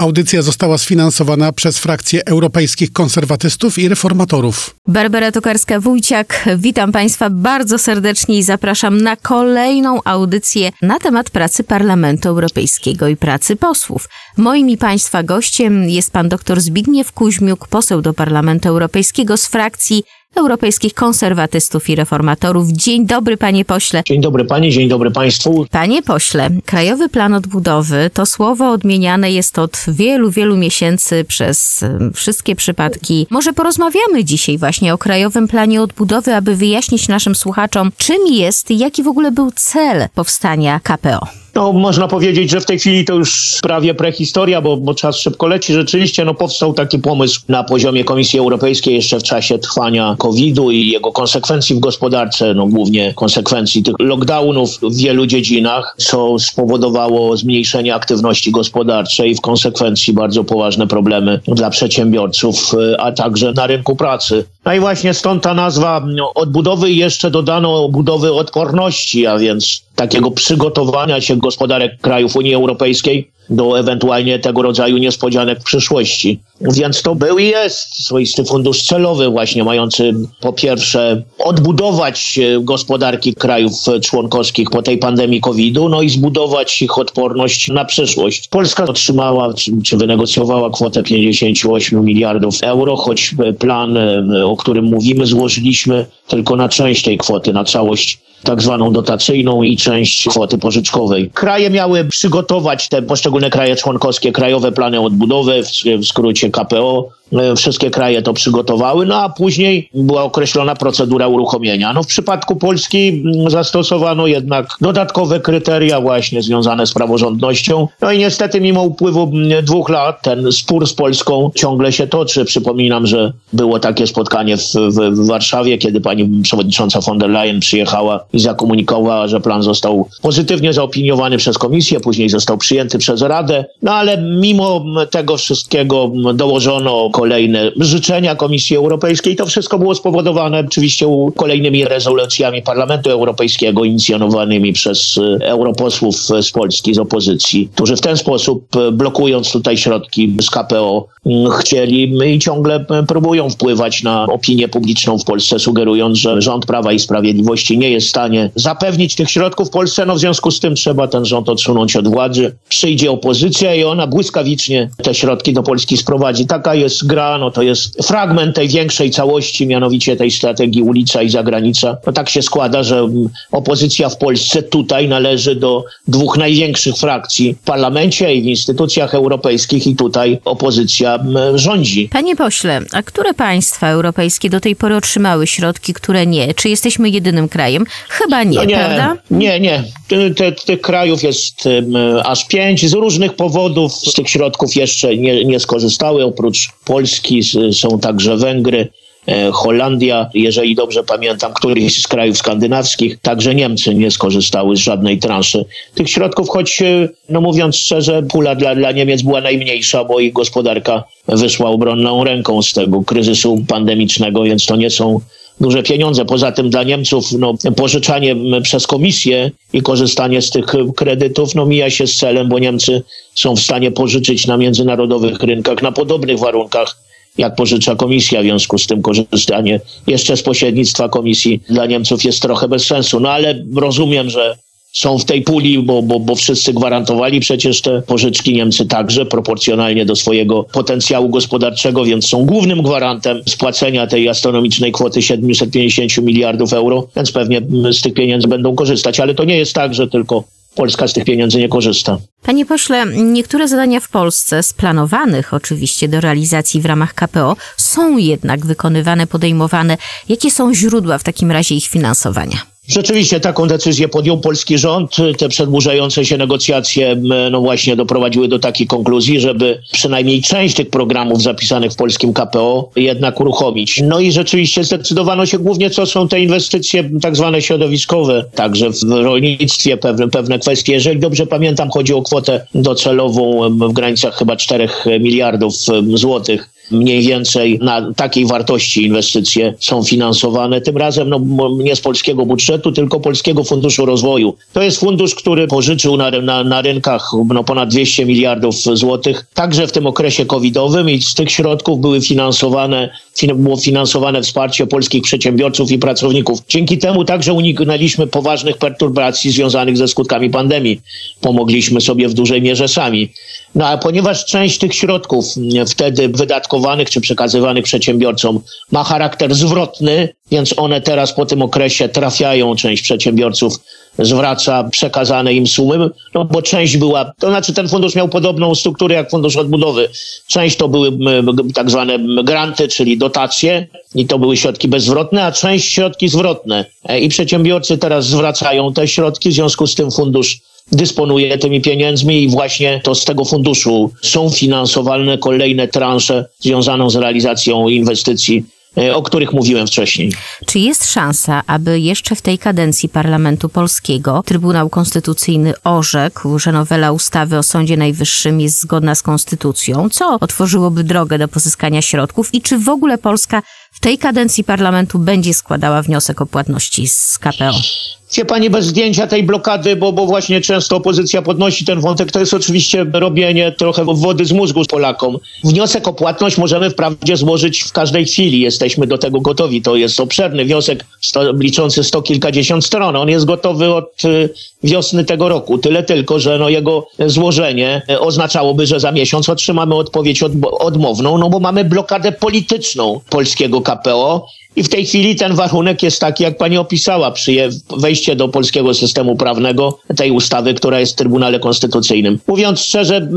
Audycja została sfinansowana przez frakcję europejskich konserwatystów i reformatorów. Barbara Tokarska-Wójciak, witam Państwa bardzo serdecznie i zapraszam na kolejną audycję na temat pracy Parlamentu Europejskiego i pracy posłów. Moim i Państwa gościem jest pan dr Zbigniew Kuźmiuk, poseł do Parlamentu Europejskiego z frakcji Europejskich Konserwatystów i Reformatorów. Dzień dobry, panie pośle. Dzień dobry pani, dzień dobry państwu. Panie pośle, Krajowy Plan Odbudowy to słowo odmieniane jest od wielu, wielu miesięcy przez wszystkie przypadki. Może porozmawiamy dzisiaj właśnie o Krajowym Planie Odbudowy, aby wyjaśnić naszym słuchaczom, czym jest i jaki w ogóle był cel powstania KPO. No, można powiedzieć, że w tej chwili to już prawie prehistoria, bo, bo czas szybko leci. Rzeczywiście no, powstał taki pomysł na poziomie Komisji Europejskiej jeszcze w czasie trwania COVID-u i jego konsekwencji w gospodarce, no głównie konsekwencji tych lockdownów w wielu dziedzinach, co spowodowało zmniejszenie aktywności gospodarczej i w konsekwencji bardzo poważne problemy dla przedsiębiorców, a także na rynku pracy. No i właśnie stąd ta nazwa no, odbudowy i jeszcze dodano budowy odporności, a więc takiego przygotowania się gospodarek krajów Unii Europejskiej do ewentualnie tego rodzaju niespodzianek w przyszłości. Więc to był i jest swoisty fundusz celowy właśnie mający po pierwsze odbudować gospodarki krajów członkowskich po tej pandemii COVID-u, no i zbudować ich odporność na przyszłość. Polska otrzymała czy, czy wynegocjowała kwotę 58 miliardów euro, choć plan, o którym mówimy, złożyliśmy tylko na część tej kwoty, na całość tak zwaną dotacyjną i część kwoty pożyczkowej. Kraje miały przygotować te poszczególne kraje członkowskie krajowe plany odbudowy, w skrócie KPO, wszystkie kraje to przygotowały, no a później była określona procedura uruchomienia. No w przypadku Polski mm, zastosowano jednak dodatkowe kryteria właśnie związane z praworządnością. No i niestety mimo upływu mm, dwóch lat ten spór z Polską ciągle się toczy. Przypominam, że było takie spotkanie w, w, w Warszawie, kiedy pani przewodnicząca von der Leyen przyjechała i zakomunikowała, że plan został pozytywnie zaopiniowany przez komisję, później został przyjęty przez Radę. No ale mimo tego wszystkiego dołożono kolejne życzenia Komisji Europejskiej. To wszystko było spowodowane oczywiście kolejnymi rezolucjami Parlamentu Europejskiego inicjowanymi przez e, europosłów z Polski, z opozycji, którzy w ten sposób, e, blokując tutaj środki z KPO, chcieli i ciągle próbują wpływać na opinię publiczną w Polsce, sugerując, że rząd Prawa i Sprawiedliwości nie jest w stanie zapewnić tych środków Polsce. No w związku z tym trzeba ten rząd odsunąć od władzy. Przyjdzie opozycja i ona błyskawicznie te środki do Polski sprowadzi. Taka jest gra, no to jest fragment tej większej całości, mianowicie tej strategii ulica i zagranica. No tak się składa, że opozycja w Polsce tutaj należy do dwóch największych frakcji w parlamencie i w instytucjach europejskich i tutaj opozycja rządzi. Panie pośle, a które państwa europejskie do tej pory otrzymały środki, które nie? Czy jesteśmy jedynym krajem? Chyba nie, no nie prawda? Nie, nie. Tych krajów jest aż pięć. Z różnych powodów z tych środków jeszcze nie, nie skorzystały. Oprócz Polski są także Węgry. E, Holandia, jeżeli dobrze pamiętam, któryś z krajów skandynawskich, także Niemcy nie skorzystały z żadnej transzy tych środków, choć, e, no mówiąc szczerze, pula dla, dla Niemiec była najmniejsza, bo ich gospodarka wyszła obronną ręką z tego kryzysu pandemicznego, więc to nie są duże pieniądze. Poza tym dla Niemców no, pożyczanie przez komisję i korzystanie z tych kredytów no, mija się z celem, bo Niemcy są w stanie pożyczyć na międzynarodowych rynkach na podobnych warunkach jak pożycza komisja, w związku z tym korzystanie jeszcze z pośrednictwa komisji dla Niemców jest trochę bez sensu. No ale rozumiem, że są w tej puli, bo, bo, bo wszyscy gwarantowali przecież te pożyczki Niemcy także proporcjonalnie do swojego potencjału gospodarczego, więc są głównym gwarantem spłacenia tej astronomicznej kwoty 750 miliardów euro, więc pewnie z tych pieniędzy będą korzystać. Ale to nie jest tak, że tylko Polska z tych pieniędzy nie korzysta. Panie pośle, niektóre zadania w Polsce, splanowanych oczywiście do realizacji w ramach KPO, są jednak wykonywane, podejmowane. Jakie są źródła w takim razie ich finansowania? Rzeczywiście taką decyzję podjął polski rząd. Te przedłużające się negocjacje no właśnie doprowadziły do takiej konkluzji, żeby przynajmniej część tych programów zapisanych w polskim KPO jednak uruchomić. No i rzeczywiście zdecydowano się głównie, co są te inwestycje tak zwane środowiskowe, także w rolnictwie pewne, pewne kwestie. Jeżeli dobrze pamiętam, chodzi o kwotę docelową w granicach chyba 4 miliardów złotych mniej więcej na takiej wartości inwestycje są finansowane. Tym razem no, nie z polskiego budżetu, tylko Polskiego Funduszu Rozwoju. To jest fundusz, który pożyczył na, na, na rynkach no, ponad 200 miliardów złotych, także w tym okresie covidowym i z tych środków były finansowane, było finansowane wsparcie polskich przedsiębiorców i pracowników. Dzięki temu także uniknęliśmy poważnych perturbacji związanych ze skutkami pandemii. Pomogliśmy sobie w dużej mierze sami. No a ponieważ część tych środków wtedy wydatkowanych czy przekazywanych przedsiębiorcom ma charakter zwrotny, więc one teraz po tym okresie trafiają, część przedsiębiorców zwraca przekazane im sumy, no bo część była, to znaczy ten fundusz miał podobną strukturę jak Fundusz Odbudowy. Część to były tak zwane granty, czyli dotacje i to były środki bezzwrotne, a część środki zwrotne. E, I przedsiębiorcy teraz zwracają te środki, w związku z tym fundusz dysponuje tymi pieniędzmi i właśnie to z tego funduszu są finansowane kolejne transze związane z realizacją inwestycji e, o których mówiłem wcześniej. Czy jest szansa, aby jeszcze w tej kadencji Parlamentu Polskiego Trybunał Konstytucyjny orzekł, że nowela ustawy o Sądzie Najwyższym jest zgodna z konstytucją, co otworzyłoby drogę do pozyskania środków i czy w ogóle Polska w tej kadencji parlamentu będzie składała wniosek o płatności z KPO? Wie pani, bez zdjęcia tej blokady, bo, bo właśnie często opozycja podnosi ten wątek, to jest oczywiście robienie trochę wody z mózgu Polakom. Wniosek o płatność możemy wprawdzie złożyć w każdej chwili, jesteśmy do tego gotowi. To jest obszerny wniosek sto, liczący sto kilkadziesiąt stron. On jest gotowy od y, wiosny tego roku. Tyle tylko, że no jego złożenie y, oznaczałoby, że za miesiąc otrzymamy odpowiedź od, odmowną, no bo mamy blokadę polityczną polskiego KPO i w tej chwili ten warunek jest taki, jak pani opisała, wejście do polskiego systemu prawnego tej ustawy, która jest w Trybunale Konstytucyjnym. Mówiąc szczerze,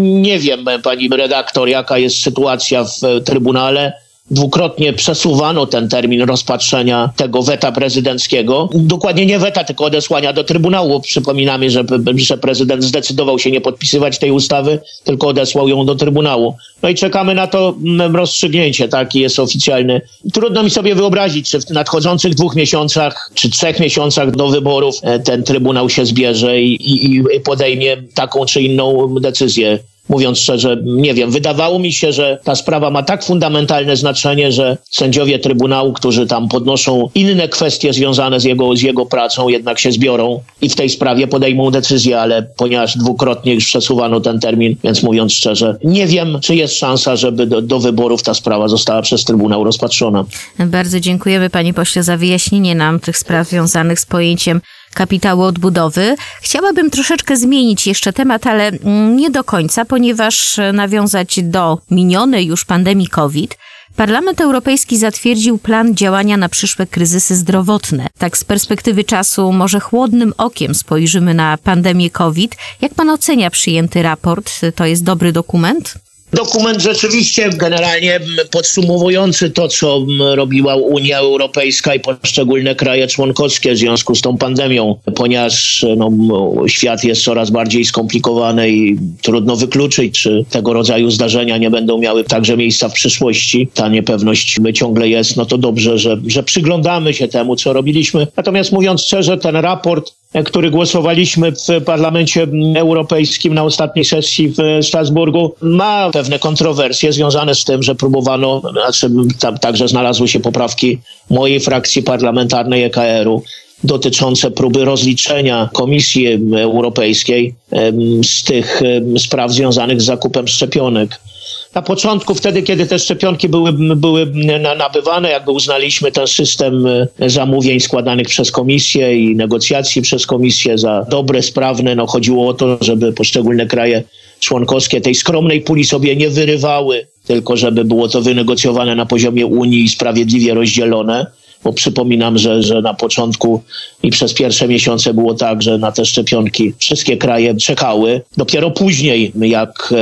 nie wiem, pani redaktor, jaka jest sytuacja w Trybunale dwukrotnie przesuwano ten termin rozpatrzenia tego weta prezydenckiego. Dokładnie nie weta, tylko odesłania do Trybunału. Przypominamy, że, że prezydent zdecydował się nie podpisywać tej ustawy, tylko odesłał ją do Trybunału. No i czekamy na to mm, rozstrzygnięcie, taki jest oficjalny. Trudno mi sobie wyobrazić, czy w nadchodzących dwóch miesiącach, czy trzech miesiącach do wyborów e, ten Trybunał się zbierze i, i, i podejmie taką czy inną decyzję mówiąc szczerze, nie wiem. Wydawało mi się, że ta sprawa ma tak fundamentalne znaczenie, że sędziowie Trybunału, którzy tam podnoszą inne kwestie związane z jego, z jego pracą, jednak się zbiorą i w tej sprawie podejmą decyzję, ale ponieważ dwukrotnie już przesuwano ten termin, więc mówiąc szczerze, nie wiem, czy jest szansa, żeby do, do wyborów ta sprawa została przez Trybunał rozpatrzona. Bardzo dziękujemy panie pośle za wyjaśnienie nam tych spraw związanych z pojęciem kapitału odbudowy. Chciałabym troszeczkę zmienić jeszcze temat, ale mm, nie do końca, ponieważ e, nawiązać do minionej już pandemii COVID. Parlament Europejski zatwierdził plan działania na przyszłe kryzysy zdrowotne. Tak z perspektywy czasu może chłodnym okiem spojrzymy na pandemię COVID. Jak pan ocenia przyjęty raport? To jest dobry dokument? Dokument rzeczywiście generalnie podsumowujący to, co robiła Unia Europejska i poszczególne kraje członkowskie w związku z tą pandemią, ponieważ no, świat jest coraz bardziej skomplikowany i trudno wykluczyć, czy tego rodzaju zdarzenia nie będą miały także miejsca w przyszłości. Ta niepewność ciągle jest, no to dobrze, że, że przyglądamy się temu, co robiliśmy. Natomiast mówiąc szczerze, ten raport który głosowaliśmy w Parlamencie Europejskim na ostatniej sesji w Strasburgu, ma pewne kontrowersje związane z tym, że próbowano, znaczy tam także znalazły się poprawki mojej frakcji parlamentarnej EKR-u dotyczące próby rozliczenia Komisji Europejskiej z tych spraw związanych z zakupem szczepionek na początku, wtedy, kiedy te szczepionki były, były nabywane, jakby uznaliśmy ten system e, zamówień składanych przez komisję i negocjacji przez komisję za dobre, sprawne, no chodziło o to, żeby poszczególne kraje członkowskie tej skromnej puli sobie nie wyrywały, tylko żeby było to wynegocjowane na poziomie Unii i sprawiedliwie rozdzielone bo przypominam, że, że na początku i przez pierwsze miesiące było tak, że na te szczepionki wszystkie kraje czekały. Dopiero później, jak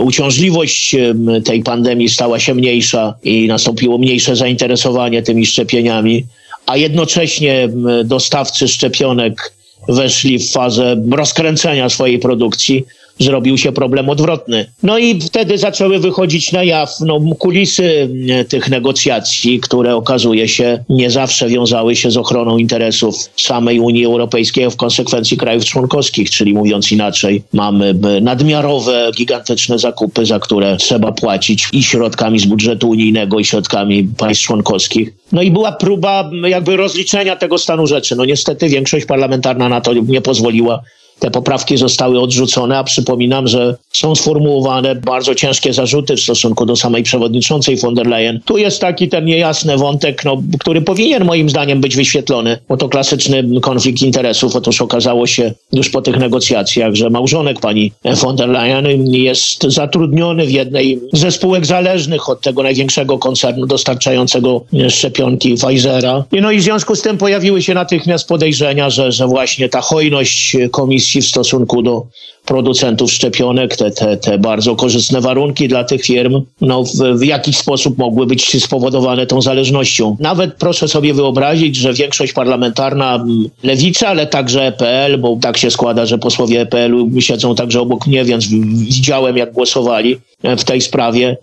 uciążliwość tej pandemii stała się mniejsza i nastąpiło mniejsze zainteresowanie tymi szczepieniami, a jednocześnie dostawcy szczepionek weszli w fazę rozkręcenia swojej produkcji, zrobił się problem odwrotny. No i wtedy zaczęły wychodzić na jaw no, kulisy e, tych negocjacji, które okazuje się nie zawsze wiązały się z ochroną interesów samej Unii Europejskiej, a w konsekwencji krajów członkowskich, czyli mówiąc inaczej, mamy nadmiarowe, gigantyczne zakupy, za które trzeba płacić i środkami z budżetu unijnego, i środkami państw członkowskich. No i była próba jakby rozliczenia tego stanu rzeczy. No niestety większość parlamentarna na to nie pozwoliła. Te poprawki zostały odrzucone, a przypominam, że są sformułowane bardzo ciężkie zarzuty w stosunku do samej przewodniczącej von der Leyen. Tu jest taki ten niejasny wątek, no, który powinien moim zdaniem być wyświetlony, bo to klasyczny konflikt interesów. Otóż okazało się już po tych negocjacjach, że małżonek pani von der Leyen jest zatrudniony w jednej ze spółek zależnych od tego największego koncernu dostarczającego szczepionki Pfizera. No i w związku z tym pojawiły się natychmiast podejrzenia, że, że właśnie ta hojność komisji w stosunku do producentów szczepionek, te, te, te bardzo korzystne warunki dla tych firm, no w, w jakiś sposób mogły być spowodowane tą zależnością. Nawet proszę sobie wyobrazić, że większość parlamentarna lewica, ale także EPL, bo tak się składa, że posłowie EPL-u siedzą także obok mnie, więc widziałem jak głosowali e, w tej sprawie,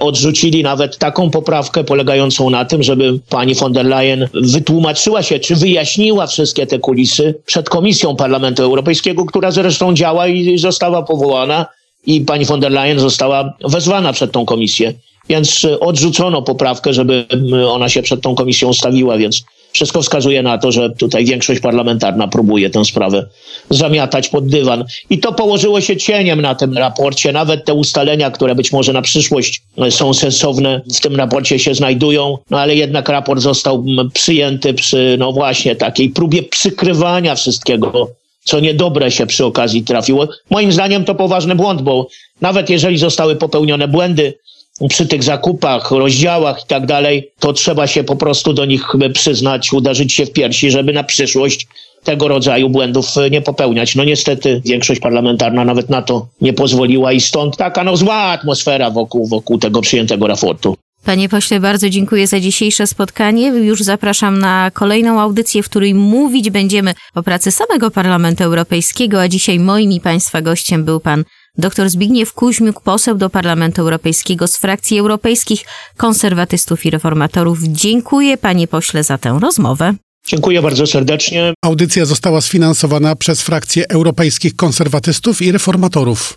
odrzucili nawet taką poprawkę polegającą na tym, żeby pani von der Leyen wytłumaczyła się, czy wyjaśniła wszystkie te kulisy przed Komisją Parlamentu Europejskiego, która zresztą działa i została powołana i pani von der Leyen została wezwana przed tą komisję. Więc e, odrzucono poprawkę, żeby m, ona się przed tą komisją ustawiła, więc wszystko wskazuje na to, że tutaj większość parlamentarna próbuje tę sprawę zamiatać pod dywan. I to położyło się cieniem na tym raporcie. Nawet te ustalenia, które być może na przyszłość e, są sensowne, w tym raporcie się znajdują, no ale jednak raport został przyjęty przy, no właśnie, takiej próbie przykrywania wszystkiego, co niedobre się przy okazji trafiło. Moim zdaniem to poważny błąd, bo nawet jeżeli zostały popełnione błędy, przy tych zakupach, rozdziałach i tak dalej, to trzeba się po prostu do nich przyznać, uderzyć się w piersi, żeby na przyszłość tego rodzaju błędów e, nie popełniać. No niestety większość parlamentarna nawet na to nie pozwoliła i stąd taka no zła atmosfera wokół, wokół tego przyjętego raportu. Panie pośle, bardzo dziękuję za dzisiejsze spotkanie. Już zapraszam na kolejną audycję, w której mówić będziemy o pracy samego Parlamentu Europejskiego, a dzisiaj moim i Państwa gościem był pan dr Zbigniew Kuźmiuk, poseł do Parlamentu Europejskiego z frakcji europejskich konserwatystów i reformatorów. Dziękuję panie pośle za tę rozmowę. Dziękuję bardzo serdecznie. Audycja została sfinansowana przez frakcję europejskich konserwatystów i reformatorów.